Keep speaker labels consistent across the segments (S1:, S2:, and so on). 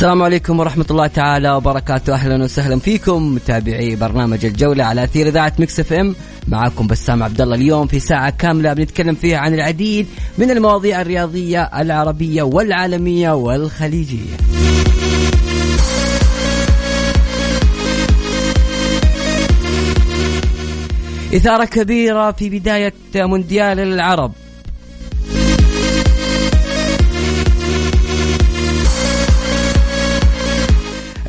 S1: السلام عليكم ورحمة الله تعالى وبركاته. أهلا وسهلا فيكم متابعي برنامج الجولة على أثير إذاعة Mix FM. معكم بسام عبد الله اليوم في ساعة كاملة بنتكلم فيها عن العديد من المواضيع الرياضية العربية والعالمية والخليجية. إثارة كبيرة في بداية مونديال العرب.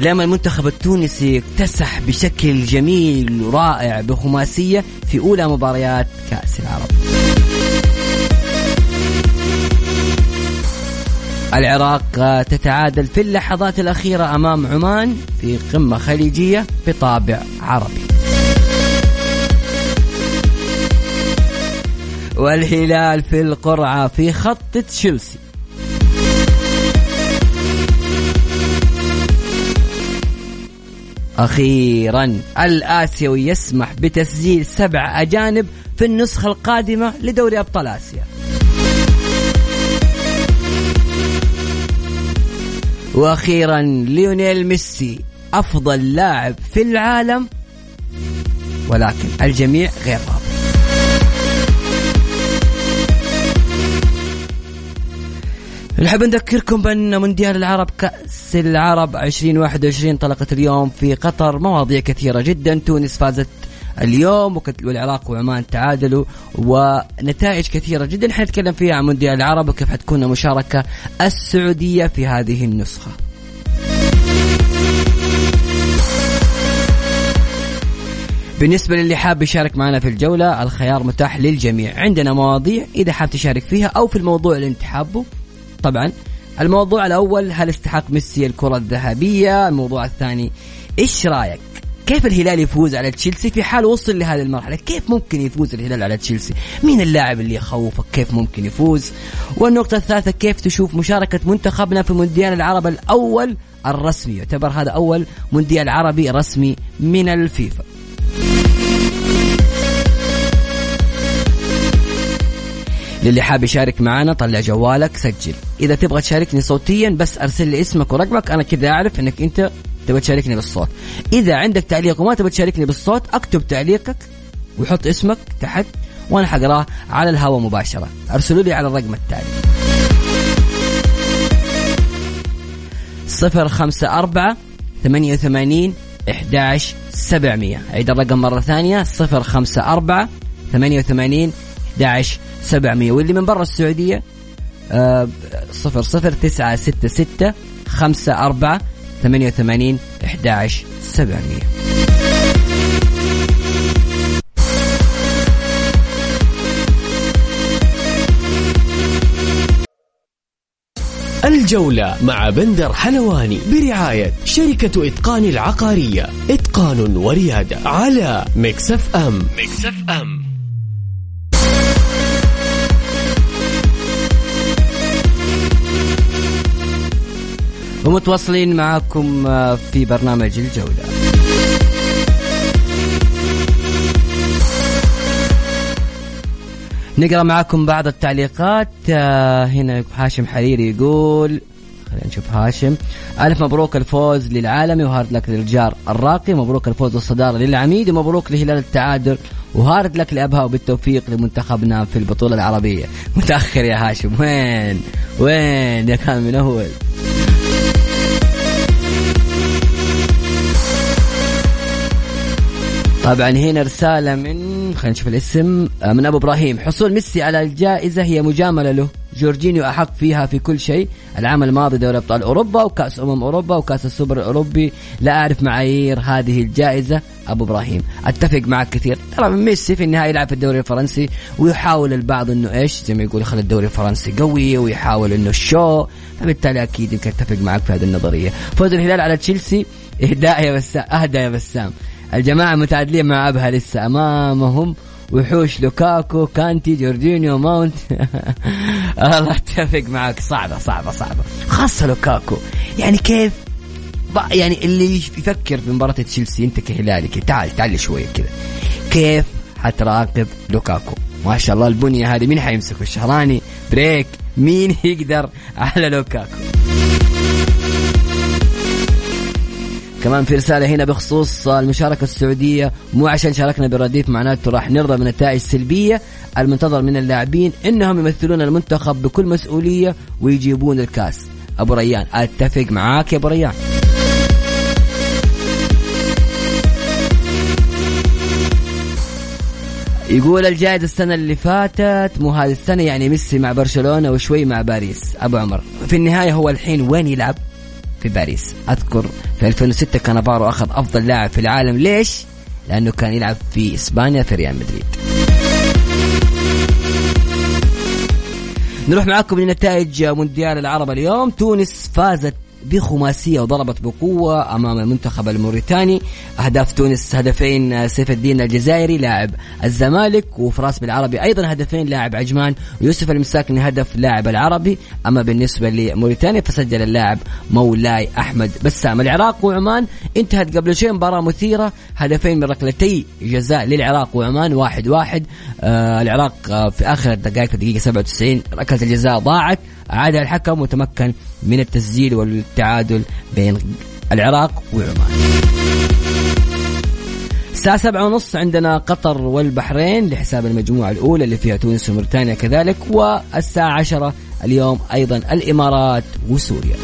S1: اليوم المنتخب التونسي اكتسح بشكل جميل ورائع بخماسية في أولى مباريات كأس العرب. العراق تتعادل في اللحظات الأخيرة أمام عمان في قمة خليجية بطابع عربي. والهلال في القرعة في خط تشيلسي. أخيرا الآسيوي يسمح بتسجيل سبع أجانب في النسخة القادمة لدوري أبطال آسيا. وأخيرا ليونيل ميسي أفضل لاعب في العالم ولكن الجميع غير راضي نحب نذكركم بأن مونديال العرب كأس العرب 2021 طلقت اليوم في قطر مواضيع كثيرة جدا. تونس فازت اليوم والعراق وعمان تعادلوا ونتائج كثيرة جدا. حنتكلم فيها عن مونديال العرب وكيف حتكون المشاركة السعودية في هذه النسخة. بالنسبة للي حاب يشارك معنا في الجولة الخيار متاح للجميع. عندنا مواضيع إذا حاب تشارك فيها أو في الموضوع اللي أنت حابه طبعا. الموضوع الأول هل استحق ميسي الكرة الذهبية؟ الموضوع الثاني إيش رأيك؟ كيف الهلال يفوز على تشيلسي في حال وصل لهذه المرحلة؟ كيف ممكن يفوز الهلال على تشيلسي؟ مين اللاعب اللي يخوفك؟ كيف ممكن يفوز؟ والنقطة الثالثة كيف تشوف مشاركة منتخبنا في مونديال العرب الأول الرسمي؟ يعتبر هذا أول مونديال عربي رسمي من الفيفا. للي حاب يشارك معنا طلع جوالك سجل. إذا تبغى تشاركني صوتيا بس أرسل لي اسمك ورقمك أنا كذا أعرف إنك أنت تبغى تشاركني بالصوت. إذا عندك تعليق وما تبغى تشاركني بالصوت أكتب تعليقك وحط اسمك تحت وأنا حقراه على الهواء مباشرة. أرسلوا لي على الرقم التالي. صفر خمسة أربعة ثمانية وثمانين إحداش سبعمية. عيد الرقم مرة ثانية صفر خمسة أربعة ثمانية وثمانين 11 700 واللي من برا السعودية آه، صفر صفر تسعة ستة ستة خمسة أربعة ثمانية وثمانين إحداش سبعمية.
S2: الجولة مع بندر حلواني برعاية شركة إتقان العقارية. إتقان وريادة على Mix FM. Mix FM.
S1: ومتواصلين معكم آه، في برنامج الجولة. نقرأ معكم بعض التعليقات آه، هنا هاشم حريري يقول خلينا نشوف هاشم. ألف مبروك الفوز للعالمي و hard luck للجار الراقي مبروك الفوز والصدارة للعميد ومبروك لهلال التعادل و hard luck لأبها وبالتوفيق لمنتخبنا في البطولة العربية. متأخر يا هاشم وين؟ وين يا كان من أول طبعا هنا رسالة من خلينا نشوف الاسم آه، من أبو إبراهيم. حصول ميسي على الجائزة هي مجاملة له. جورجينيو أحق فيها في كل شيء. العام الماضي دوري أبطال أوروبا وكأس أمم أوروبا وكأس السوبر الأوروبي. لا أعرف معايير هذه الجائزة أبو إبراهيم. أتفق معك كثير. ترى ميسي في النهاية يلعب في الدوري الفرنسي ويحاول البعض إنه إيش؟ زي ما يقول يخلي الدوري الفرنسي قوي ويحاول إنه ال show فبالتالي أكيد يمكن أتفق معك في هذه النظرية. فوز الهلال على تشيلسي. إهداء يا بسام أهدى يا بسام. الجماعة متعادلين مع أبها لسه. أمامهم وحوش لوكاكو كانتي جورجينيو ماونت. الله اتفق معك. صعبة صعبة صعبة. خاصة لوكاكو. يعني كيف؟ يعني اللي يفكر في مباراة تشيلسي أنت كهلالي تعال تعال شوية كذا كيف حتراقب لوكاكو؟ ما شاء الله البنية هذه. مين حيمسكه؟ الشهراني بريك. مين يقدر على لوكاكو؟ كمان في رسالة هنا بخصوص المشاركة السعودية مو عشان شاركنا بالرديف معناته راح نرضى بنتائج سلبية المنتظر من اللاعبين إنهم يمثلون المنتخب بكل مسؤولية ويجيبون الكاس. أبو ريان أتفق معاك يا أبو ريان. يقول الجائزة السنة اللي فاتت مو هذه السنة يعني ميسي مع برشلونة وشوي مع باريس. أبو عمر في النهاية هو الحين وين يلعب؟ في باريس. أذكر في 2006 كانافارو أخذ أفضل لاعب في العالم. ليش؟ لأنه كان يلعب في إسبانيا في ريال مدريد. نروح معاكم لنتائج مونديال العرب اليوم. تونس فازت بخماسية وضربت بقوة أمام المنتخب الموريتاني. أهداف تونس هدفين سيف الدين الجزائري لاعب الزمالك وفراس بالعربي أيضا هدفين لاعب عجمان ويوسف المساكني هدف لاعب العربي. أما بالنسبة لموريتانيا فسجل اللاعب مولاي أحمد بسام. العراق وعمان انتهت قبل شيء مباراة مثيرة. هدفين من ركلتي جزاء للعراق وعمان واحد واحد. آه العراق آه في آخر الدقائق في الدقيقة 97 ركلة الجزاء ضاعت. عاد الحكم وتمكن من التسجيل والتعادل بين العراق وعمان. الساعة سبعة ونص عندنا قطر والبحرين لحساب المجموعة الأولى اللي فيها تونس وموريتانيا كذلك والساعة عشرة اليوم أيضا الإمارات وسوريا.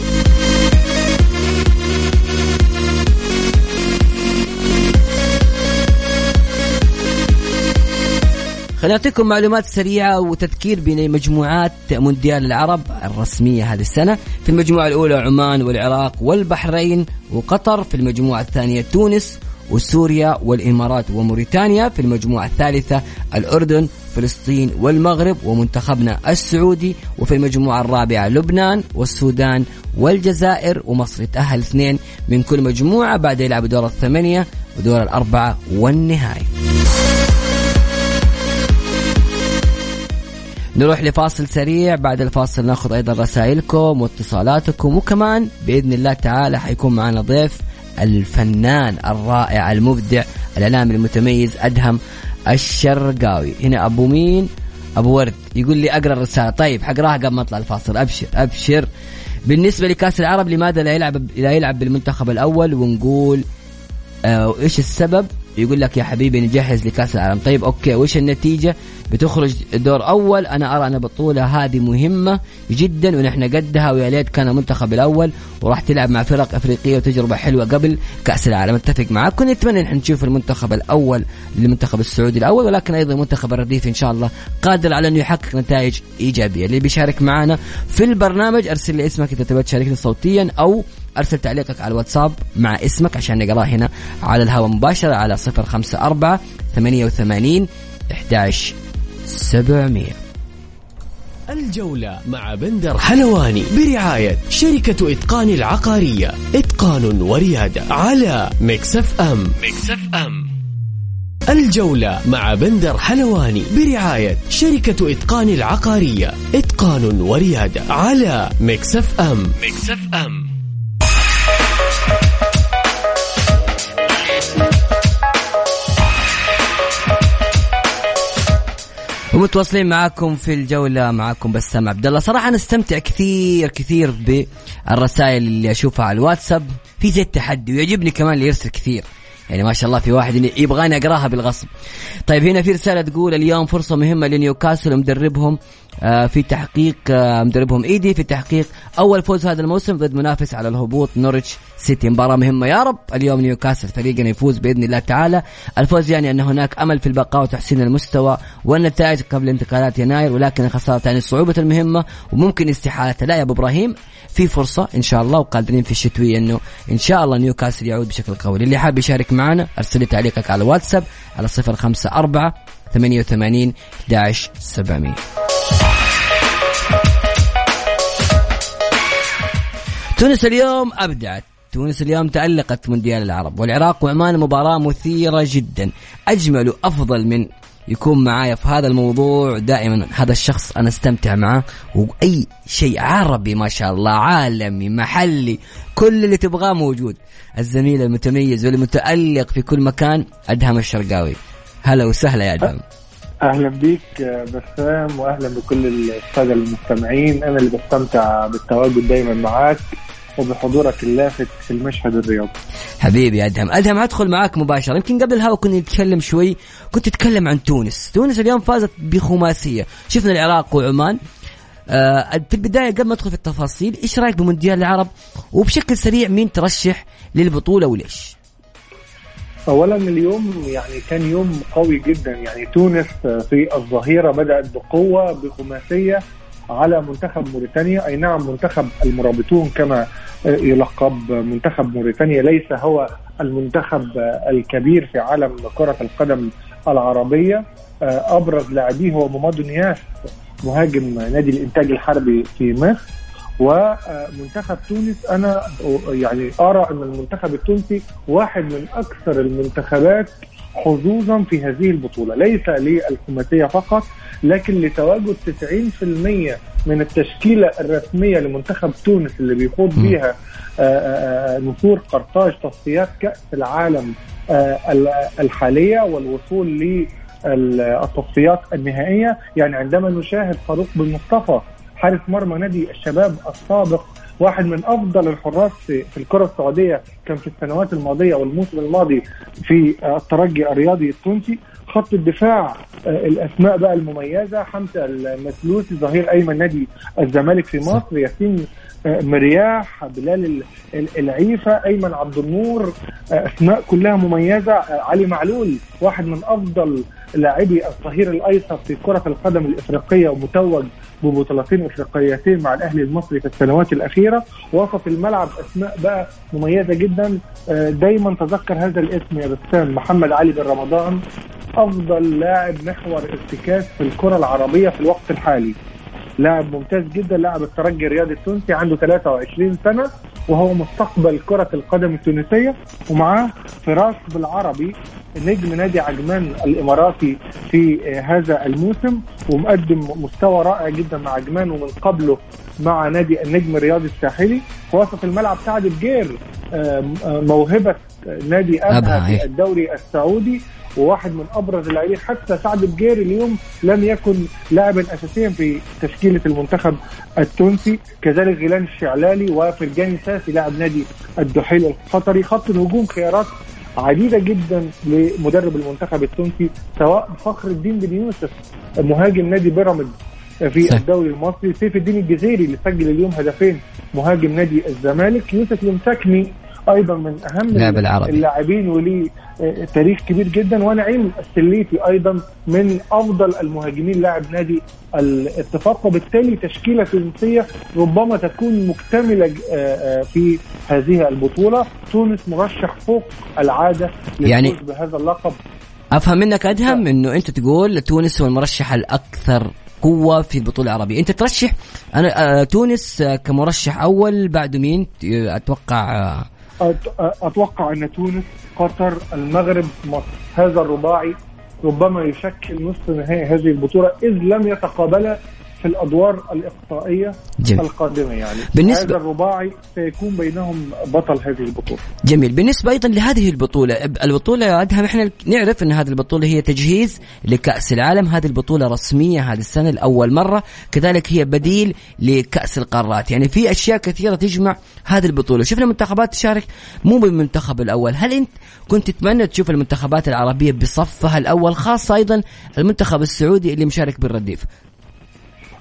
S1: خلينا نعطيكم معلومات سريعة وتذكير بمجموعات مونديال العرب الرسمية هذه السنة. في المجموعة الأولى عمان والعراق والبحرين وقطر في المجموعة الثانية تونس وسوريا والإمارات وموريتانيا في المجموعة الثالثة الأردن فلسطين والمغرب ومنتخبنا السعودي وفي المجموعة الرابعة لبنان والسودان والجزائر ومصر. يتأهل اثنين من كل مجموعة بعد يلعب دور الثمانية ودور الأربعة والنهائي. نروح لفاصل سريع. بعد الفاصل ناخذ أيضا رسائلكم واتصالاتكم وكمان بإذن الله تعالى حيكون معنا ضيف الفنان الرائع المبدع الإعلامي المتميز أدهم الشرقاوي. هنا أبو مين؟ أبو ورد يقول لي أقرأ الرسالة. طيب حقراها قبل ما أطلع الفاصل. أبشر أبشر. بالنسبة لكأس العرب لماذا لا يلعب لا يلعب بالمنتخب الأول؟ ونقول آه إيش السبب؟ يقول لك يا حبيبي نجهز لكأس العالم. طيب أوكي وايش النتيجة؟ بتخرج دور أول. أنا أرى أن البطولة هذه مهمة جدا ونحن قدها ويا ليت كان المنتخب الأول وراح تلعب مع فرق أفريقية وتجربة حلوة قبل كأس العالم. أتفق معك كنت اتمنى ان نشوف المنتخب الأول للمنتخب السعودي الأول ولكن أيضا المنتخب الرديف إن شاء الله قادر على انه يحقق نتائج إيجابية. اللي بيشارك معنا في البرنامج أرسل لي اسمك إذا تبغى تشاركني صوتيا أو أرسل تعليقك على الواتساب مع اسمك عشان نقراه هنا على الهواء مباشرة على صفر خمسة أربعة ثمانية وثمانين إحداش سبعمية.
S2: الجولة مع بندر حلواني برعاية شركة إتقان العقارية. إتقان وريادة على Mix FM Mix FM الجولة مع بندر حلواني برعاية شركة إتقان العقارية. إتقان وريادة على Mix FM مكسف أم
S1: ومتواصلين معاكم في الجولة معاكم بسام عبد الله صراحة أنا أستمتع كثير كثير بالرسائل اللي أشوفها على الواتساب. في زي التحدي ويعجبني كمان اللي يرسل كثير. يعني ما شاء الله في واحد يبغاني أقراها بالغصب. طيب هنا في رسالة تقول اليوم فرصة مهمة لنيوكاسل ومدربهم آه، في تحقيق آه، مدربهم إيدي في تحقيق أول فوز هذا الموسم ضد منافس على الهبوط نورتش سيتي. مباراة مهمة يا رب. اليوم نيوكاسل فريقنا يفوز بإذن الله تعالى. الفوز يعني أن هناك أمل في البقاء وتحسين المستوى والنتائج قبل انتقالات يناير ولكن الخساره يعني صعوبه المهمة وممكن استحالتها لا يا أبو إبراهيم. في فرصة إن شاء الله وقادرين في الشتوية إنه إن شاء الله نيوكاسل يعود بشكل قوي. اللي حاب يشارك معنا أرسل لي تعليقك على الواتساب على 054 88 11 700 تونس اليوم أبدعت. تونس اليوم تألقت مونديال العرب والعراق وعمان مباراة مثيرة جدا. أجمل وأفضل من يكون معايا في هذا الموضوع. دائما هذا الشخص أنا أستمتع معه وأي شيء عربي ما شاء الله عالمي محلي كل اللي تبغاه موجود. الزميل المتميز والمتألق في كل مكان أدهم الشرقاوي. هلا وسهلا يا أدهم.
S3: أهلا بيك بسام واهلا بكل الساده المستمعين. أنا اللي بستمتع بالتواجد دايما معاك. وبحضورك اللافت في المشهد الرياضي.
S1: حبيبي أدهم. أدهم أدخل معاك مباشرة. يمكن قبل الهوا كنا نتكلم شوي كنت تتكلم عن تونس. تونس اليوم فازت بخماسية. شفنا العراق وعمان. آه في البداية قبل ما ادخل في التفاصيل إيش رأيك بمونديال العرب؟ وبشكل سريع مين ترشح للبطولة وليش؟
S3: اولا اليوم يعني كان يوم قوي جدا. يعني تونس في الظهيرة بدأت بقوة بخماسية. على منتخب موريتانيا. أي نعم منتخب المرابطون كما يلقب منتخب موريتانيا. ليس هو المنتخب الكبير في عالم كرة القدم العربية. أبرز لاعبيه هو ممادو نياس مهاجم نادي الإنتاج الحربي في مصر. ومنتخب تونس أنا يعني أرى أن المنتخب التونسي واحد من أكثر المنتخبات حظوظا في هذه البطولة. ليس للخماسيه فقط لكن لتواجد 90% من التشكيلة الرسمية لمنتخب تونس اللي بيخوض بيها نصور قرطاج تصفيات كأس العالم الحالية والوصول للتصفيات النهائية. يعني عندما نشاهد فاروق بن مصطفى حارس مرمى نادي الشباب السابق واحد من أفضل الحراس في, الكرة السعودية كان في السنوات الماضية والموسم الماضي في الترجي الرياضي التونسي. خط الدفاع الأسماء بقى المميزة حمزة المسلوسي ظهير أيمن نادي الزمالك في مصر ياسين مرياح بلال العيفة أيمن عبد النور أسماء كلها مميزة علي معلول واحد من أفضل لاعبي الظهير الأيسر في كرة القدم الإفريقية ومتوج ببطولتين إفريقيتين مع الأهلي المصري في السنوات الأخيرة. وسط الملعب أسماء بقى مميزة جدا دايما تذكر هذا الاسم يا بسام محمد علي بن رمضان. أفضل لاعب محور ارتكاز في الكرة العربية في الوقت الحالي. لاعب ممتاز جدا لاعب الترجي الرياضي التونسي عنده 23 سنة وهو مستقبل كرة القدم التونسية ومعاه فراس بالعربي نجم نادي عجمان الإماراتي في هذا الموسم ومقدم مستوى رائع جدا مع عجمان ومن قبله مع نادي النجم الرياضي الساحلي. وسط الملعب سعد الجير موهبة نادي أبها في الدوري السعودي وواحد من أبرز اللاعبين. حتى سعد الجيري اليوم لم يكن لاعبا اساسيا في تشكيلة المنتخب التونسي. كذلك غيلان الشعلالي وفرجاني ساسي لاعب نادي الدحيل القطري. خط الهجوم خيارات عديدة جدا لمدرب المنتخب التونسي سواء فخر الدين بن يوسف مهاجم نادي بيراميدز في. الدوري المصري سيف الدين الجزيري اللي سجل اليوم هدفين مهاجم نادي الزمالك يوسف المساكني أيضا من أهم اللاعبين وليه تاريخ كبير جدا. ونعيم السليتي أيضا من أفضل المهاجمين لاعب نادي الاتفاق. وبالتالي تشكيلة تونسية ربما تكون مكتملة في هذه البطولة. تونس مرشح فوق العادة
S1: يعني
S3: بهذا اللقب.
S1: أفهم منك أدهم إنه أنت تقول تونس هو المرشح الأكثر قوة في البطولة العربية. أنت ترشح أنا تونس كمرشح أول بعد مين؟ أتوقع
S3: أتوقع أن تونس قطر المغرب مصر. هذا الرباعي ربما يشكل نصف نهائي هذه البطولة إذ لم يتقابلا في الأدوار الاقصائيه جميل. القادمة يعني. بالنسبة هذا الرباعي سيكون بينهم بطل هذه البطولة.
S1: جميل. بالنسبة أيضا لهذه البطولة البطولة ادهم إحنا نعرف إن هذه البطولة هي تجهيز لكأس العالم. هذه البطولة رسمية هذه السنة لأول مرة. كذلك هي بديل لكأس القارات. يعني في أشياء كثيرة تجمع هذه البطولة. شفنا منتخبات تشارك مو بالمنتخب الأول. هل أنت كنت تتمنى تشوف المنتخبات العربية بصفها الأول خاصة أيضا المنتخب السعودي اللي مشارك بالرديف؟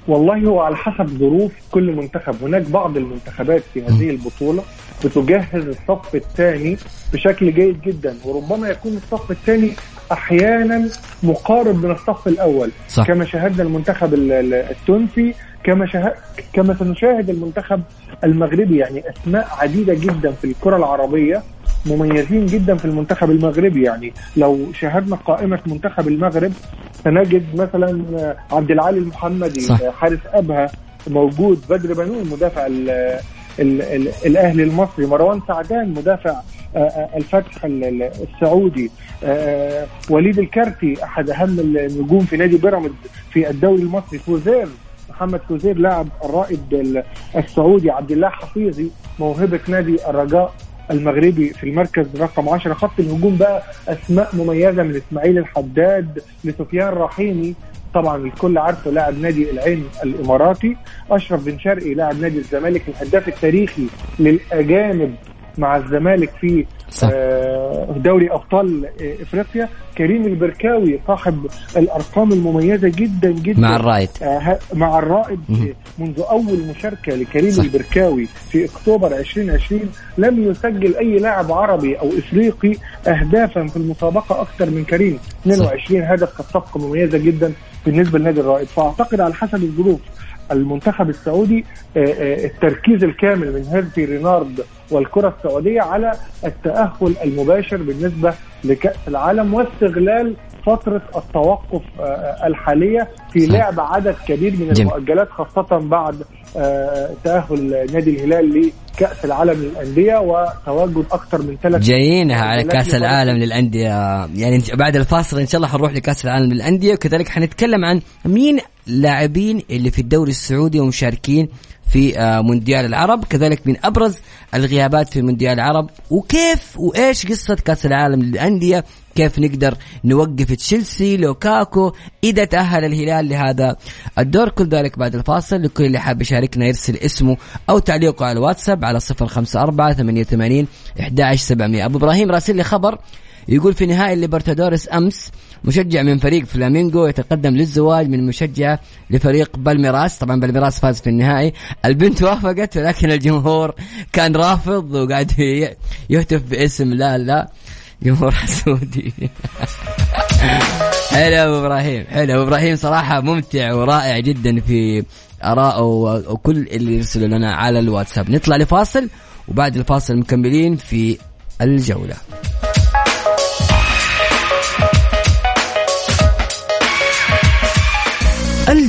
S3: والله هو على حسب ظروف كل منتخب. هناك بعض المنتخبات في هذه البطولة بتجهز الصف الثاني بشكل جيد جدا وربما يكون الصف الثاني أحيانا مقارب من الصف الأول. صح. كما شاهدنا المنتخب التونسي كما شاهد كما سنشاهد المنتخب المغربي. يعني أسماء عديدة جدا في الكرة العربية. مميزين جدا في المنتخب المغربي. يعني لو شاهدنا قائمة منتخب المغرب سنجد مثلا عبد العالي المحمدي صح. حارس أبها موجود بدر بنون مدافع ال ال ال الأهلي المصري مروان سعدان مدافع الفتح السعودي وليد الكرتي أحد أهم النجوم في نادي بيراميدز في الدوري المصري. فوزير محمد فوزير لاعب الرائد السعودي عبد الله حفيظي موهبة نادي الرجاء. المغربي في المركز رقم 10 خط الهجوم بقى أسماء مميزة من إسماعيل الحداد لسفيان رحيمي. طبعا الكل عارفه لاعب نادي العين الإماراتي. أشرف بن شرقي لاعب نادي الزمالك الهداف التاريخي للأجانب مع الزمالك في. آه، دوري أبطال إفريقيا كريم البركاوي صاحب الأرقام المميزة جدا جدا
S1: مع الرائد
S3: آه، مع الرائد منذ أول مشاركة لكريم صح. البركاوي في أكتوبر 2020 لم يسجل أي لاعب عربي أو إفريقي اهدافا في المسابقة أكثر من كريم 22 صح. هدف كانت صفقه مميزة جدا بالنسبة لنادي الرائد فأعتقد على حسب الظروف المنتخب السعودي آه، آه، التركيز الكامل من هيرفي رينارد والكرة السعودية على التأهل المباشر بالنسبة لكأس العالم واستغلال فترة التوقف آه، الحالية في لعب عدد كبير من المؤجلات خاصة بعد تأهل نادي الهلال لكأس العالم للأندية وتواجد أكثر من ثلاث
S1: جايينها على كأس العالم للأندية. يعني بعد الفاصل إن شاء الله حنروح لكأس العالم للأندية وكذلك حنتكلم عن مين لاعبين اللي في الدوري السعودي ومشاركين في آه، مونديال العرب. كذلك من أبرز الغيابات في مونديال العرب. وكيف وإيش قصة كأس العالم للأندية؟ كيف نقدر نوقف تشيلسي لوكاكو؟ إذا تأهل الهلال لهذا الدور. كل ذلك بعد الفاصل. لكل اللي حاب يشاركنا يرسل اسمه أو تعليقه على الواتساب على 054 88 11700 أبو إبراهيم راسل لي خبر يقول في نهائي الليبرتادوريس أمس مشجع من فريق فلامينغو يتقدم للزواج من مشجع لفريق بالميراس. طبعا بالميراس فاز في النهائي. البنت وافقت ولكن الجمهور كان رافض وقاعد يهتف باسم لا لا جمهور سعودي. حلو أبو إبراهيم حلو. أبو إبراهيم صراحة ممتع ورائع جدا في ارائه وكل اللي يرسلوا لنا على الواتساب. نطلع لفاصل وبعد الفاصل مكملين في الجولة.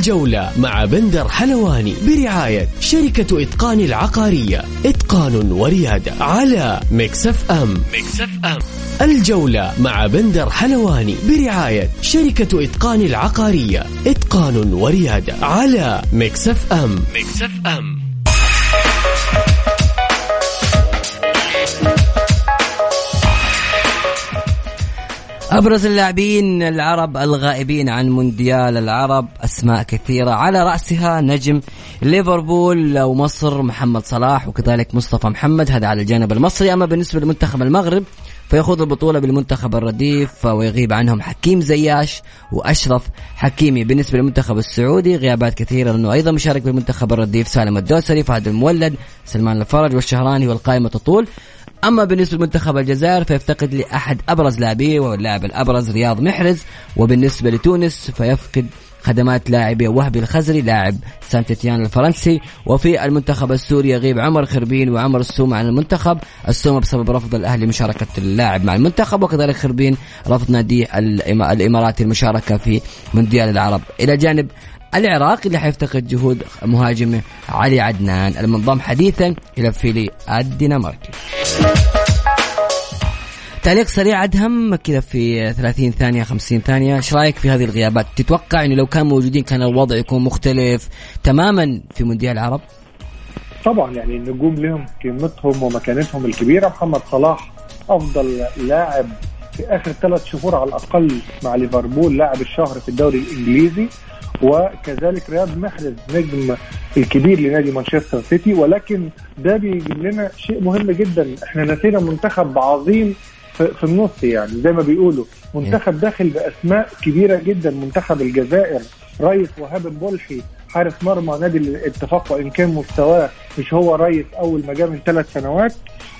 S2: الجولة مع بندر حلواني برعاية شركة إتقان العقارية. إتقان وريادة على Mix FM. Mix FM. الجولة مع بندر حلواني برعاية شركة إتقان العقارية. إتقان وريادة على Mix FM. Mix FM.
S1: أبرز اللاعبين العرب الغائبين عن مونديال العرب أسماء كثيرة. على رأسها نجم ليفربول ومصر محمد صلاح وكذلك مصطفى محمد. هذا على الجانب المصري. أما بالنسبة لمنتخب المغرب فيخوض البطولة بالمنتخب الرديف ويغيب عنهم حكيم زياش وأشرف حكيمي. بالنسبة للمنتخب السعودي غيابات كثيرة لأنه أيضا مشارك بالمنتخب الرديف سالم الدوسري فهد المولد سلمان الفرج والشهراني والقائمة تطول. أما بالنسبة لمنتخب الجزائر فيفتقد لأحد أبرز لاعبيه واللاعب الأبرز رياض محرز وبالنسبة لتونس فيفقد خدمات لاعبه وهبي الخزري لاعب سانت إتيان الفرنسي. وفي المنتخب السوري يغيب عمر خربين وعمر السومة عن المنتخب. السومة بسبب رفض الأهلي مشاركة اللاعب مع المنتخب وكذلك خربين رفض ناديه الإماراتي المشاركة في مونديال العرب. إلى جانب العراق اللي حيفتقد جهود مهاجمه علي عدنان. المنضم حديثا إلى فيلي الدنماركي. تعليق سريع ادهم كذا في 30 ثانية 50 ثانية. إيش رأيك في هذه الغيابات؟ تتوقع إنه لو كان موجودين كان الوضع يكون مختلف تماما في مونديال العرب؟
S3: طبعا يعني النجوم لهم قيمتهم ومكانتهم الكبيرة. محمد صلاح أفضل لاعب في آخر ثلاث شهور على الأقل مع ليفربول لاعب الشهر في الدوري الإنجليزي. وكذلك رياض محرز نجم الكبير لنادي مانشستر سيتي. ولكن ده بيجيب لنا شيء مهم جدا. إحنا نسينا منتخب عظيم في النص يعني زي ما بيقولوا. منتخب داخل بأسماء كبيرة جدا. منتخب الجزائر رئيس وهاب بولحي حارس مرمى نادي الاتفاق وإن كان مستواه مش هو رئيس أول ما جاء من ثلاث سنوات.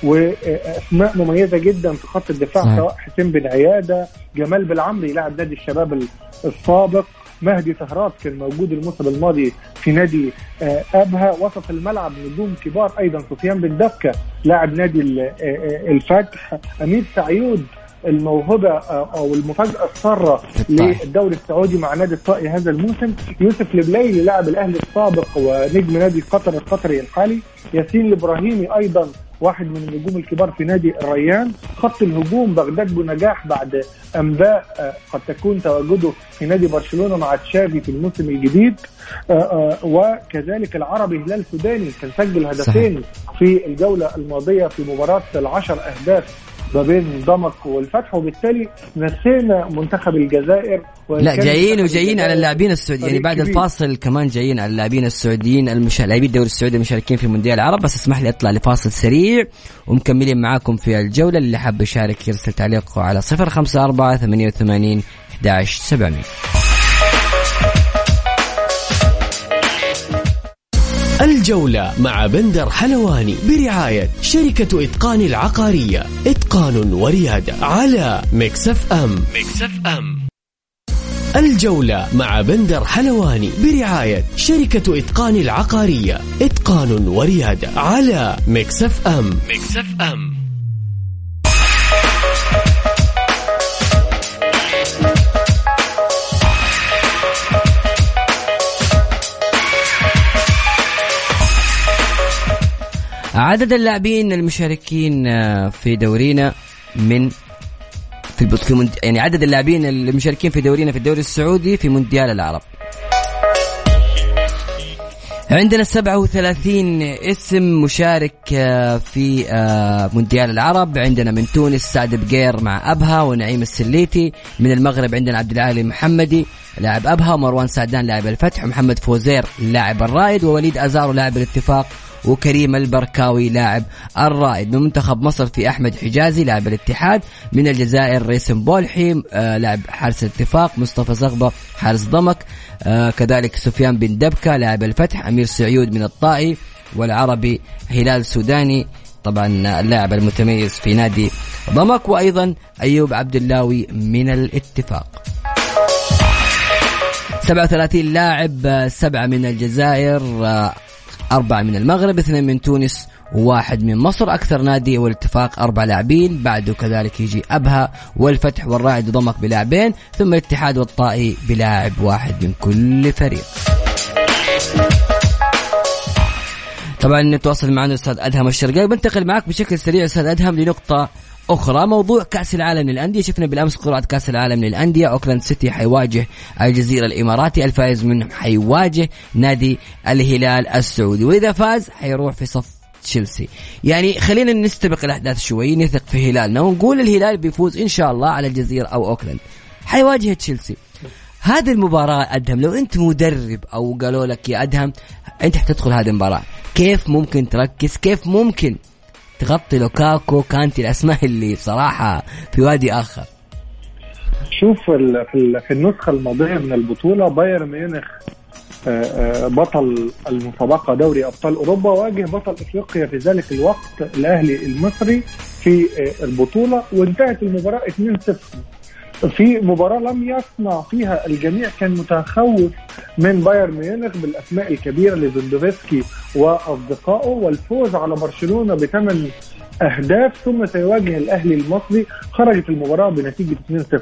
S3: وأسماء مميزة جدا في خط الدفاع سواء حسين بن عيادة جمال بالعمري لاعب نادي الشباب السابق. مهدي طهرات كان موجود الموسم الماضي في نادي آه، أبها وسط الملعب نجوم كبار أيضا سفيان بن دفكة لاعب نادي آه، آه، الفتح أمير سعيود الموهبة أو المفاجأة السارة للدوري السعودي مع نادي الطائي هذا الموسم. يوسف البليلي لاعب الأهلي السابق ونجم نادي قطر القطري الحالي. ياسين الإبراهيمي أيضا واحد من النجوم الكبار في نادي الريان خط الهجوم بغداد بنجاح بعد أنباء آه، قد تكون تواجده في نادي برشلونة مع تشافي في الموسم الجديد آه، آه، وكذلك العربي هلال سوداني كان سجل هدفين. في الجولة الماضية في مباراة العشر أهداف ما بين ضمك والفتح وبالتالي نسينا منتخب الجزائر
S1: لا جايين وجايين على اللاعبين السعوديين يعني بعد الفاصل كمان جايين على اللاعبين السعوديين المش... لاعبين الدوري السعودي المشاركين في مونديال العرب. بس اسمح لي أطلع لفاصل سريع ومكملين معاكم في الجولة. اللي حاب يشارك يرسل تعليقه على 054 88 11700
S2: الجولة مع بندر حلواني برعاية شركة إتقان العقارية. إتقان وريادة على Mix FM. Mix FM. الجولة مع بندر حلواني برعاية شركة إتقان العقارية. إتقان وريادة على Mix FM. مكسف أم.
S1: عدد اللاعبين المشاركين آه، في دورينا من في في مند... يعني عدد اللاعبين المشاركين في دورينا في الدوري السعودي في مونديال العرب. عندنا 37 اسم مشارك آه، في آه، مونديال العرب. عندنا من تونس سعد بقير مع أبها ونعيم السليتي. من المغرب عندنا عبد العالي محمدي لاعب أبها ومروان سعدان لاعب الفتح ومحمد فوزير لاعب الرائد ووليد أزارو لاعب الاتفاق. وكريم البركاوي لاعب الرائد من منتخب مصر في أحمد حجازي لاعب الاتحاد من الجزائر ريسم بولحي آه لاعب حارس الاتفاق مصطفى زغبة حارس ضمك آه كذلك سفيان بن دبكة لاعب الفتح أمير سعيود من الطائي والعربي هلال سوداني طبعا اللاعب المتميز في نادي ضمك وأيضا أيوب عبد اللاوي من الاتفاق. 37 لاعب سبعة من الجزائر آه، أربعة من المغرب اثنين من تونس وواحد من مصر. أكثر نادي والاتفاق أربع لاعبين بعده كذلك يجي أبها والفتح والرائد وضمك بلاعبين ثم الاتحاد والطائي بلاعب واحد من كل فريق. طبعا نتواصل معنا الاستاذ أدهم الشرقاوي. بنتقل معك بشكل سريع أستاذ أدهم لنقطة أخرى موضوع كأس العالم للأندية. شفنا بالأمس قرعة كأس العالم للأندية. أوكلاند سيتي حيواجه الجزيرة الإماراتي. الفائز منهم حيواجه نادي الهلال السعودي. وإذا فاز حيروح في صف تشيلسي. يعني خلينا نستبق الأحداث شوي نثق في هلالنا ونقول الهلال بيفوز إن شاء الله على الجزيرة أو أوكلاند. حيواجه تشيلسي. هذه المباراة أدهم. لو أنت مدرب أو قالوا لك يا أدهم أنت حتدخل هذه المباراة. كيف ممكن تركز؟ كيف ممكن تغطي لوكاكو كانتي الأسماء اللي بصراحة في وادي آخر.
S3: شوف في النسخة الماضية من البطولة بايرن ميونخ آه، آه، بطل المسابقة دوري أبطال أوروبا واجه بطل إفريقيا في ذلك الوقت الأهلي المصري في آه، البطولة وانتهت المباراة 2-0 في مباراة لم يصنع فيها الجميع كان متخوف من بايرن ميونخ بالأسماء الكبيرة لفندوفسكي وأصدقائه والفوز على برشلونة بثمان أهداف ثم سيواجه الأهلي المصري. خرجت المباراة بنتيجة 2-0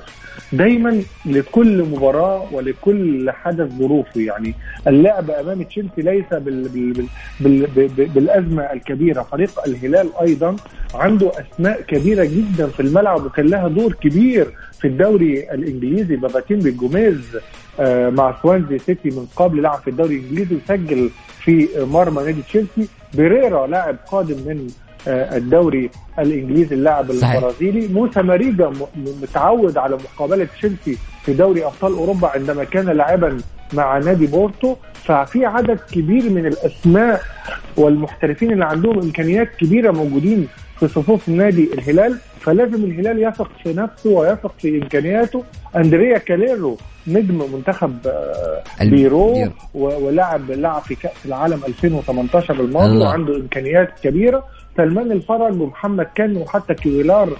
S3: دايما لكل مباراة ولكل حدث ظروفه. يعني اللعب أمام تشيلسي ليس بال بال بال بال بالأزمة الكبيرة. فريق الهلال أيضا عنده أسماء كبيرة جدا في الملعب وكان لها دور كبير في الدوري الإنجليزي باباتين بالجوميز آه، مع سوانزي سيتي من قبل لعب في الدوري الإنجليزي وسجل في مرمى نادي تشيلسي. بيريرا لاعب قادم من آه، الدوري الإنجليزي اللاعب البرازيلي. موسى ماريجا متعود على مقابلة تشيلسي في دوري أبطال أوروبا عندما كان لاعبا مع نادي بورتو. ففي عدد كبير من الأسماء والمحترفين اللي عندهم إمكانيات كبيرة موجودين في صفوف نادي الهلال فلازم الهلال يثق في نفسه ويثق في إمكانياته. أندريه كاريلو نجم منتخب آه، بيرو ولاعب لعب في كأس العالم 2018 الماضي وعنده إمكانيات كبيرة. سلمان الفرج ومحمد كنو وحتى كويلار آه،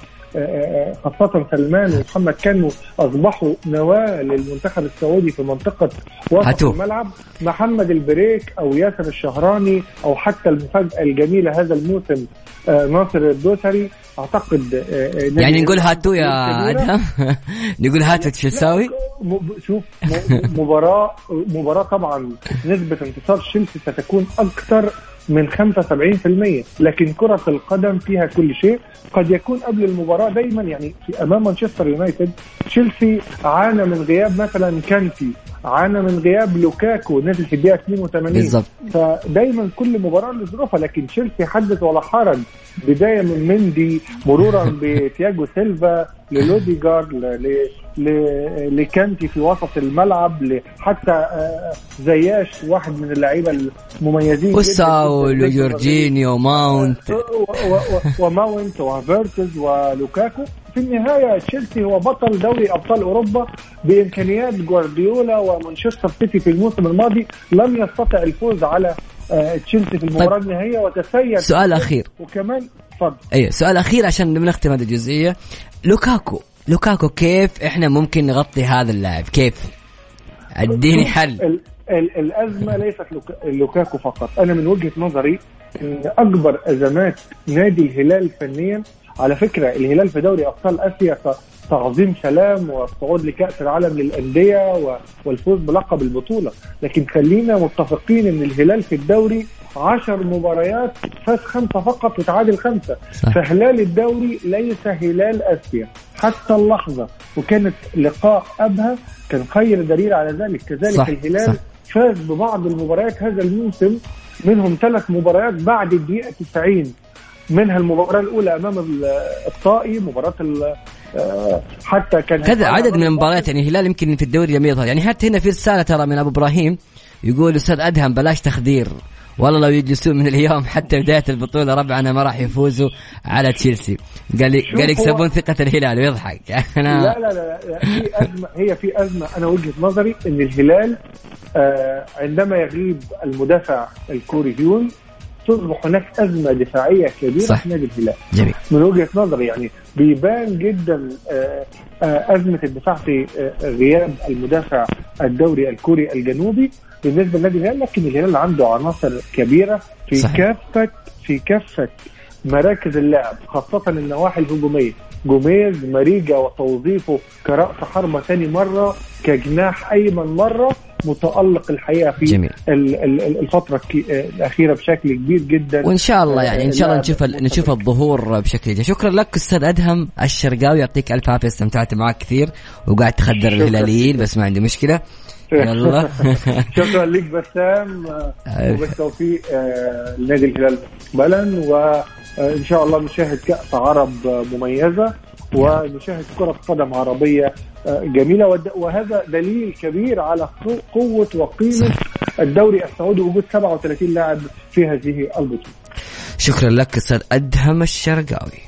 S3: خاصة سلمان ومحمد كنو أصبحوا نواة للمنتخب السعودي في منطقة وسط الملعب. محمد البريك أو ياسر الشهراني أو حتى المفاجأة الجميلة هذا الموسم آه، ناصر الدوسري. أعتقد
S1: يعني نقول هاتو يا أدهم. نقول هاتو شو تساوي؟
S3: شوف مباراة مباراة طبعا نسبة انتصار تشيلسي ستكون أكثر من 75% لكن كرة القدم فيها كل شيء. قد يكون قبل المباراة دايما يعني في أمام مانشستر يونايتد تشيلسي عانى من غياب مثلا كانتي. عانى من غياب لوكاكو نزل في الدقيقة 82
S1: بالظبط.
S3: فدايما كل مباراة لظروفها لكن تشيلسي حدث ولا حرج. بداية من مندي مرورا بتياجو سيلفا لروديجر ل- ل- لكانتي في وسط الملعب حتى آه، زياش واحد من اللعيبة المميزين.
S1: وساول وجورجينيو ماونت.
S3: و- و- و- وماونت وفيرنر ولوكاكو. في النهاية تشيلسي هو بطل دوري أبطال أوروبا بإمكانيات جوارديولا ومانشستر سيتي في الموسم الماضي. لم يستطع الفوز على آه، تشيلسي في المباراة النهائية. وتسيد
S1: سؤال أخير.
S3: وكمان اتفضل
S1: أيوه سؤال أخير عشان بنختم هذه الجزئية. لوكاكو. لوكاكو كيف إحنا ممكن نغطي هذا اللاعب؟ كيف؟ اديني حل.
S3: ال- ال- الأزمة ليست لوكا- لوكاكو فقط. أنا من وجهة نظري إن أكبر أزمات نادي الهلال فنيا على فكرة الهلال في دوري أبطال آسيا تعظيم سلام والصعود لكأس العالم للأندية والفوز بلقب البطولة. لكن خلينا متفقين إن الهلال في الدوري عشر مباريات فاز خمسة فقط وتعادل خمسة.
S1: صح.
S3: فهلال الدوري ليس هلال آسيا. حتى اللحظة وكانت لقاء ابها كان خير دليل على ذلك. كذلك
S1: صح،
S3: الهلال
S1: صح.
S3: فاز ببعض المباريات هذا الموسم منهم ثلاث مباريات بعد الدقيقة 90 منها المباراة الأولى أمام ال- الطائي مباراة ال- آه، حتى كان
S1: كذا عدد من المباريات يعني الهلال يمكن في الدوري لم يظهر. يعني حتى هنا في رسالة ترى من أبو إبراهيم يقول أستاذ أدهم بلاش تخدير. والله لو يجلسون من اليوم حتى بداية البطولة ربعنا ما راح يفوزوا على تشيلسي. قال لي قال يكسبون ثقة الهلال ويضحك. أنا
S3: لا لا لا لا، في أزمة هي في أزمة. أنا وجهة نظري إن الهلال آه، عندما يغيب المدافع الكوري هيون تصبح هناك أزمة دفاعية كبيرة
S1: صح.
S3: في نادي الهلال
S1: جميل
S3: من وجهة نظري يعني بيبان جدا آه، آه، أزمة الدفاع في آه، غياب المدافع الدوري الكوري الجنوبي بالنسبة لنادي الهلال لكن الهلال عنده عناصر كبيرة في
S1: صحيح.
S3: كافة في كافة مراكز اللعب خاصة النواحي الهجومية. جوميز ماريجا وتوظيفه كرأس حربة ثاني مرة كجناح أيمن مرة متألق الحقيقة في
S1: جميل.
S3: ال- ال- ال- الفترة الأخيرة بشكل كبير جدا.
S1: وإن شاء الله يعني إن شاء الله نشوف نشوف الظهور بشكل جيد. شكرا لك أستاذ أدهم الشرقاوي. يعطيك ألف عافية استمتعت معك كثير. وقاعد تخدر. الهلاليين بس ما عندي مشكلة. يلا.
S3: شكرا لك بسام. وبالتوفيق آه، لنادي الهلال. مستقبلا وان شاء الله نشاهد كأس عرب آه، مميزة ونشاهد كرة قدم عربية آه، جميلة. وهذا دليل كبير على قو- قوة وقيمة الدوري السعودي وجود 37 لاعب في هذه البطولة.
S1: شكرا لك أستاذ أدهم الشرقاوي.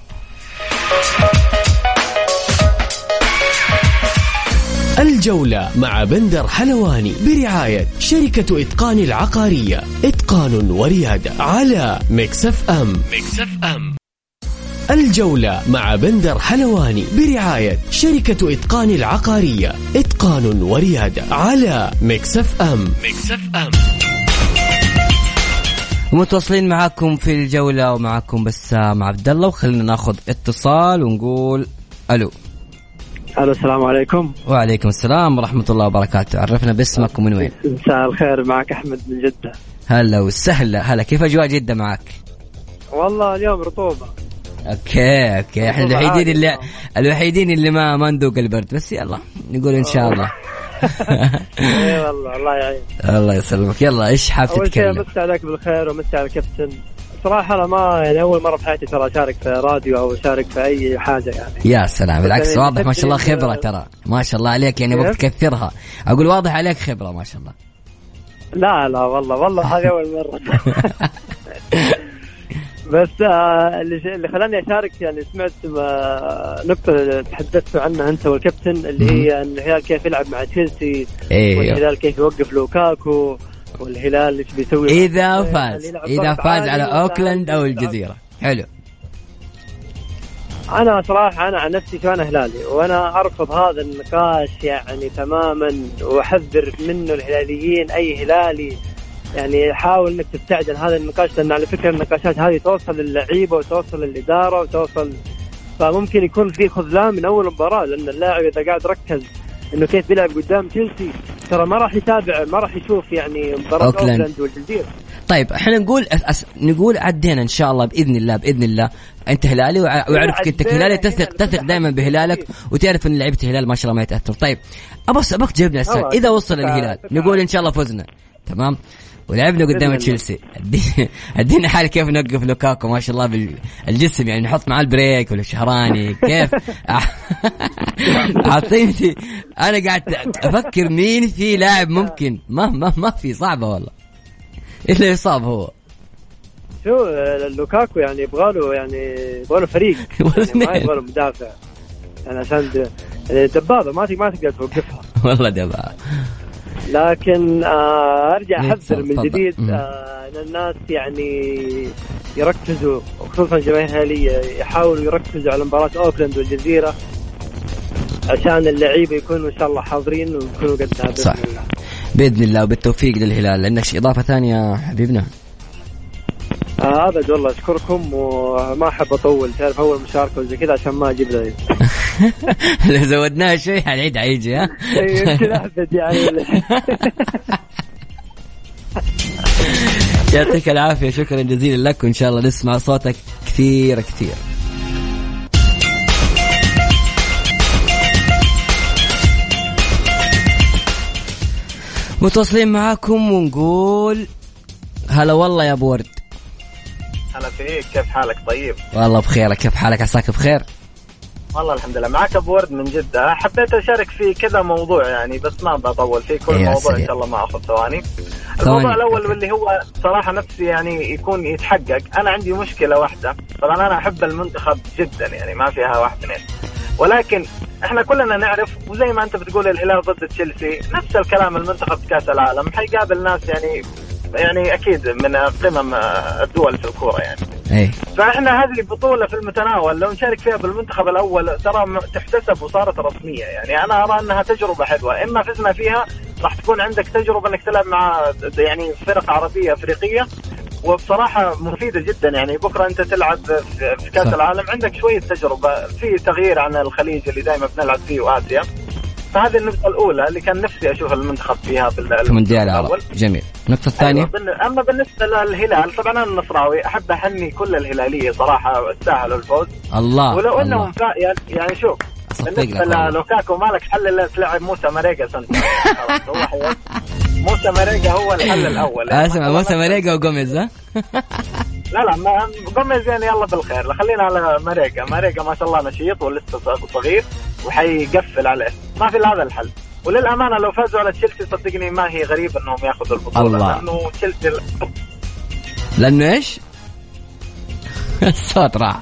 S2: الجولة مع بندر حلواني برعاية شركة إتقان العقارية. إتقان وريادة على Mix FM. Mix FM. الجولة مع بندر حلواني برعاية شركة إتقان العقارية. إتقان وريادة على Mix FM. Mix FM.
S1: ومتواصلين معاكم في الجولة ومعاكم بسام عبد الله. وخلينا ناخذ اتصال ونقول ألو.
S4: ألو السلام عليكم.
S1: وعليكم السلام ورحمة الله وبركاته. عرفنا باسمك ومن وين.
S4: مساء الخير معك أحمد من جدة.
S1: هلا وسهلا. هلا كيف أجواء جدة معك؟
S4: والله اليوم
S1: رطوبة. okay okay.
S4: إحنا
S1: الوحيدين. اللي الوحيدين اللي ما ما ندوق البرد بس يلا نقول إن شاء الله.
S4: إي والله الله يعين
S1: الله يسلمك. يلا إيش حاب
S4: أول شيء
S1: تتكلم؟
S4: امسي عليك بالخير وامسي على الكابتن. صراحة أنا ما يعني أول مرة في حياتي ترى أشارك في راديو أو أشارك في أي حاجة يعني.
S1: يا سلام بالعكس
S4: يعني
S1: واضح ما شاء الله خبرة ترى. ما شاء الله عليك يعني أبغى
S4: كيف؟
S1: تكثرها. أقول واضح عليك خبرة ما شاء الله.
S4: لا لا والله والله هذه أول مرة. بس آه، اللي اللي خلاني أشارك يعني سمعت نقطه تحدثتوا عنها أنت والكابتن اللي هي ان الهلال كيف يلعب مع تشيلسي
S1: أيوه
S4: والهلال كيف يوقف لوكاكو. والهلال إيش بيسوي؟
S1: إذا
S4: يعني
S1: فاز
S4: إذا
S1: فاز على أوكلاند
S4: أو
S1: الجزيرة. حلو.
S4: أنا صراحة أنا عن نفسي كمان هلالي وأنا أرفض هذا النقاش يعني تماما وأحذر منه الهلاليين أي هلالي يعني حاول إنك عن هذا النقاش لأن على فكرة النقاشات هذه توصل للعيبة وتوصل للإدارة وتوصل فممكن يكون في خذلان من أول مباراة لأن اللاعب إذا قاعد ركز إنه كيف بيلعب قدام تشيلسي. ترى ما راح يتابع ما راح يشوف يعني مباراة
S1: أوكلاند.
S4: أوكلاند والجزيرة.
S1: طيب إحنا نقول أس... نقول عدينا إن شاء الله بإذن الله بإذن الله. أنت هلالي وأعرفك أنت هلالي تثق تثق دائما بهلالك وتعرف إن لعيبة الهلال ما شاء الله ما يتاثر طيب أبغى أبغى تجاوبني على السؤال. إذا وصل الهلال نقول إن شاء الله فزنا. تمام؟ ولعبنا قدام تشيلسي. أدينا حل كيف نوقف لوكاكو. ما شاء الله بالجسم يعني نحط معاه البريك ولا الشهراني كيف؟ اعطيني أنا قاعد أفكر مين في لاعب ممكن. ما ما ما في صعبة والله. إلا يصاب هو.
S4: شو لوكاكو يعني يبغى له يعني يبغى له فريق. يعني ما يبغى له مدافع. يعني عشان دبابة ما ما تقدر توقفها.
S1: والله دبابة.
S4: لكن آه أرجع أحذر من جديد آه إن الناس يعني يركزوا خصوصا الجماهير الهلاليه يحاولوا يركزوا على مباراة أوكلاند والجزيرة عشان اللعيبة يكونوا إن شاء الله حاضرين ويكونوا قدها بإذن. الله.
S1: بإذن الله وبالتوفيق للهلال. عندك إضافة ثانية حبيبنا؟
S4: آه ابد والله أشكركم وما أحب أطول تعرف أول مشاركة وزي كذا عشان ما أجيب له
S1: لو زودناها شوي العيد حيجي ها؟
S4: يمكن احمد يعني
S1: يعطيك العافية شكرا جزيلا لك وإن شاء الله نسمع صوتك كثير كثير. متواصلين معاكم ونقول هلا والله يا ابو ورد
S5: هلا فيك؟ كيف حالك طيب؟
S1: والله بخير كيف حالك؟ عساك بخير؟
S5: والله الحمد لله. معك أبو ورد من جدة. حبيت أشارك في كذا موضوع يعني بس ما بطول في كل موضوع إن شاء الله ما أخذ ثواني. الموضوع الأول واللي هو صراحة نفسي يعني يكون يتحقق. أنا عندي مشكلة واحدة. طبعا أنا أحب المنتخب جدا يعني ما فيها واحد اثنين. ولكن إحنا كلنا نعرف وزي ما أنت بتقول الهلال ضد تشيلسي نفس الكلام المنتخب كأس العالم. حيقابل ناس يعني يعني أكيد من قمم الدول في الكورة يعني.
S1: إيه
S5: فإحنا هذه بطولة في المتناول لو نشارك فيها بالمنتخب الأول ترى تحتسب وصارت رسمية يعني. أنا أرى أنها تجربة حلوة. إما فزنا فيها راح تكون عندك تجربة إنك تلعب مع يعني فرق عربية أفريقية وبصراحة مفيدة جدا يعني. بكرة أنت تلعب في كأس العالم عندك شوية تجربة في تغيير عن الخليج اللي دائما بنلعب فيه وآسيا. فهذه النقطة الأولى اللي كان نفسي أشوف المنتخب فيها في
S1: المونديال الأول. جميل. النقطة الثانية؟
S5: أيوة. أما بالنسبة للهلال طبعا أنا النصراوي أحب أحني كل الهلالية صراحة استاهلوا الفوز.
S1: الله
S5: ولو أنهم يعني, يعني شوف بالنسبة لوكاكو مالك حل إلا تلعب موسى سنة. موسى ماريجا هو الحل الأول.
S1: أسمع موسى ماريجا وجوميز ها؟
S5: لا لا ما جوميز يعني يلا بالخير. خلينا على ماريجا. ماريجا ما شاء الله نشيط ولسه صغير. وحيقفل عليه. ما في هذا الحل. وللأمانة لو فازوا على تشيلسي صدقني ما هي غريب إنهم ياخذوا البطولة الله. لأنه تشيلسي
S1: لأنه إيش؟ الصوت راح.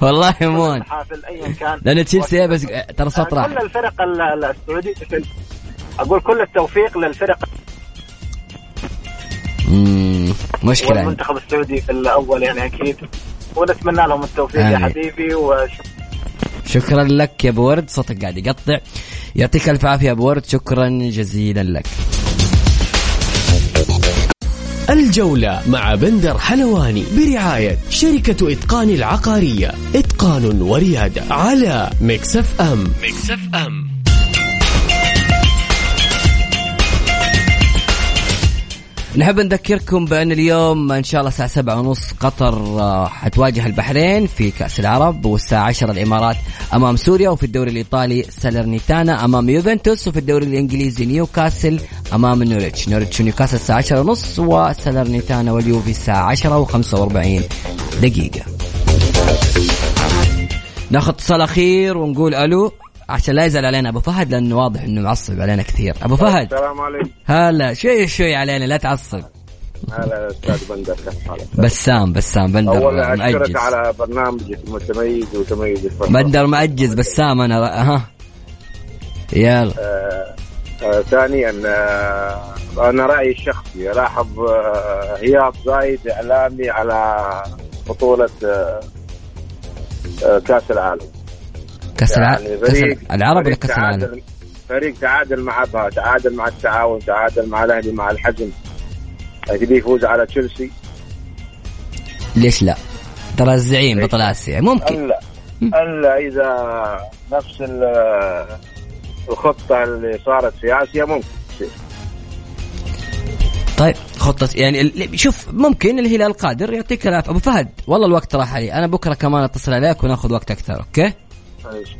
S1: والله مون
S5: حافل ايا كان.
S1: لأن تشيلسي بس ترى صوت راح.
S5: كل الفرق السعوديه أقول كل التوفيق للفرق.
S1: مشكلة.
S5: والمنتخب السعودي في الأول يعني أكيد. ونتمنى لهم التوفيق يا حبيبي وش...
S1: شكرا لك يا أبو ورد صوتك قاعد يقطع. يعطيك ألف عافية يا أبو ورد شكرا جزيلا لك.
S2: الجولة مع بندر حلواني برعاية شركة إتقان العقارية. إتقان وريادة على Mix FM. Mix FM.
S1: نحب نذكركم بأن اليوم إن شاء الله الساعة سبعة ونص قطر آه، حتواجه البحرين في كأس العرب والساعة عشرة الإمارات أمام سوريا وفي الدوري الإيطالي سالرنيتانا أمام يوفنتوس وفي الدوري الإنجليزي نيوكاسل أمام نوريتش. نوريتش ونيوكاسل الساعة عشرة ونص وسالرنيتانا واليوفي الساعة عشرة وخمسة وأربعين دقيقة. ناخذ اتصال أخير ونقول ألو. عشان لا يزعل علينا. أبو فهد لأنه واضح إنه معصب علينا كثير. أبو فهد.
S6: السلام عليكم.
S1: هلا شوي شوي علينا لا تعصب.
S6: هلا أستاذ بندر كيف حالك؟
S1: بسام بسام بندر
S6: اولا أشكرك على برنامجك المتميز وتميز
S1: بندر معجز بسام أنا. ها يلا.
S6: آه آه ثانيا آه أنا رأيي الشخصي الاحظ آه هياط زايد إعلامي على بطولة آه آه كأس العالم.
S1: كاس يعني فريق العرب ولا كاس العالم؟
S6: فريق تعادل مع ابها تعادل مع التعاون تعادل مع الأهلي مع الحزم. تبي يفوز على تشيلسي.
S1: ليش لا؟ ترى الزعيم بطل آسيا ممكن.
S6: الا ألا إذا نفس الخطة اللي صارت في آسيا ممكن تصير
S1: طيب خطة يعني شوف ممكن الهلال قادر يعطيك العافية. أبو فهد والله الوقت راح علي. أنا بكرة كمان أتصل عليك وناخذ وقت أكثر أوكي؟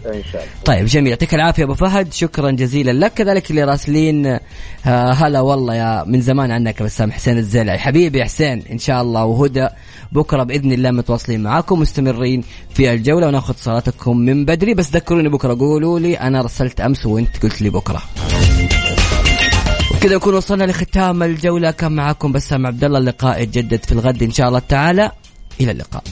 S6: إن شاء الله.
S1: طيب جميل. يعطيك العافية أبو فهد. شكرا جزيلا لك. كذلك اللي راسلين آه، هلا والله يا من زمان عنك بسام حسين الزلعي حبيبي حسين إن شاء الله وهدى. بكرة بإذن الله متواصلين معاكم مستمرين في الجولة ونأخذ صلاتكم من بدري. بس ذكروني بكرة قولوا لي أنا رسلت أمس وأنت قلت لي بكرة. كذا نكون وصلنا لختام الجولة. كان معاكم بسام عبد الله اللقاء يتجدد في الغد إن شاء الله تعالى. إلى اللقاء.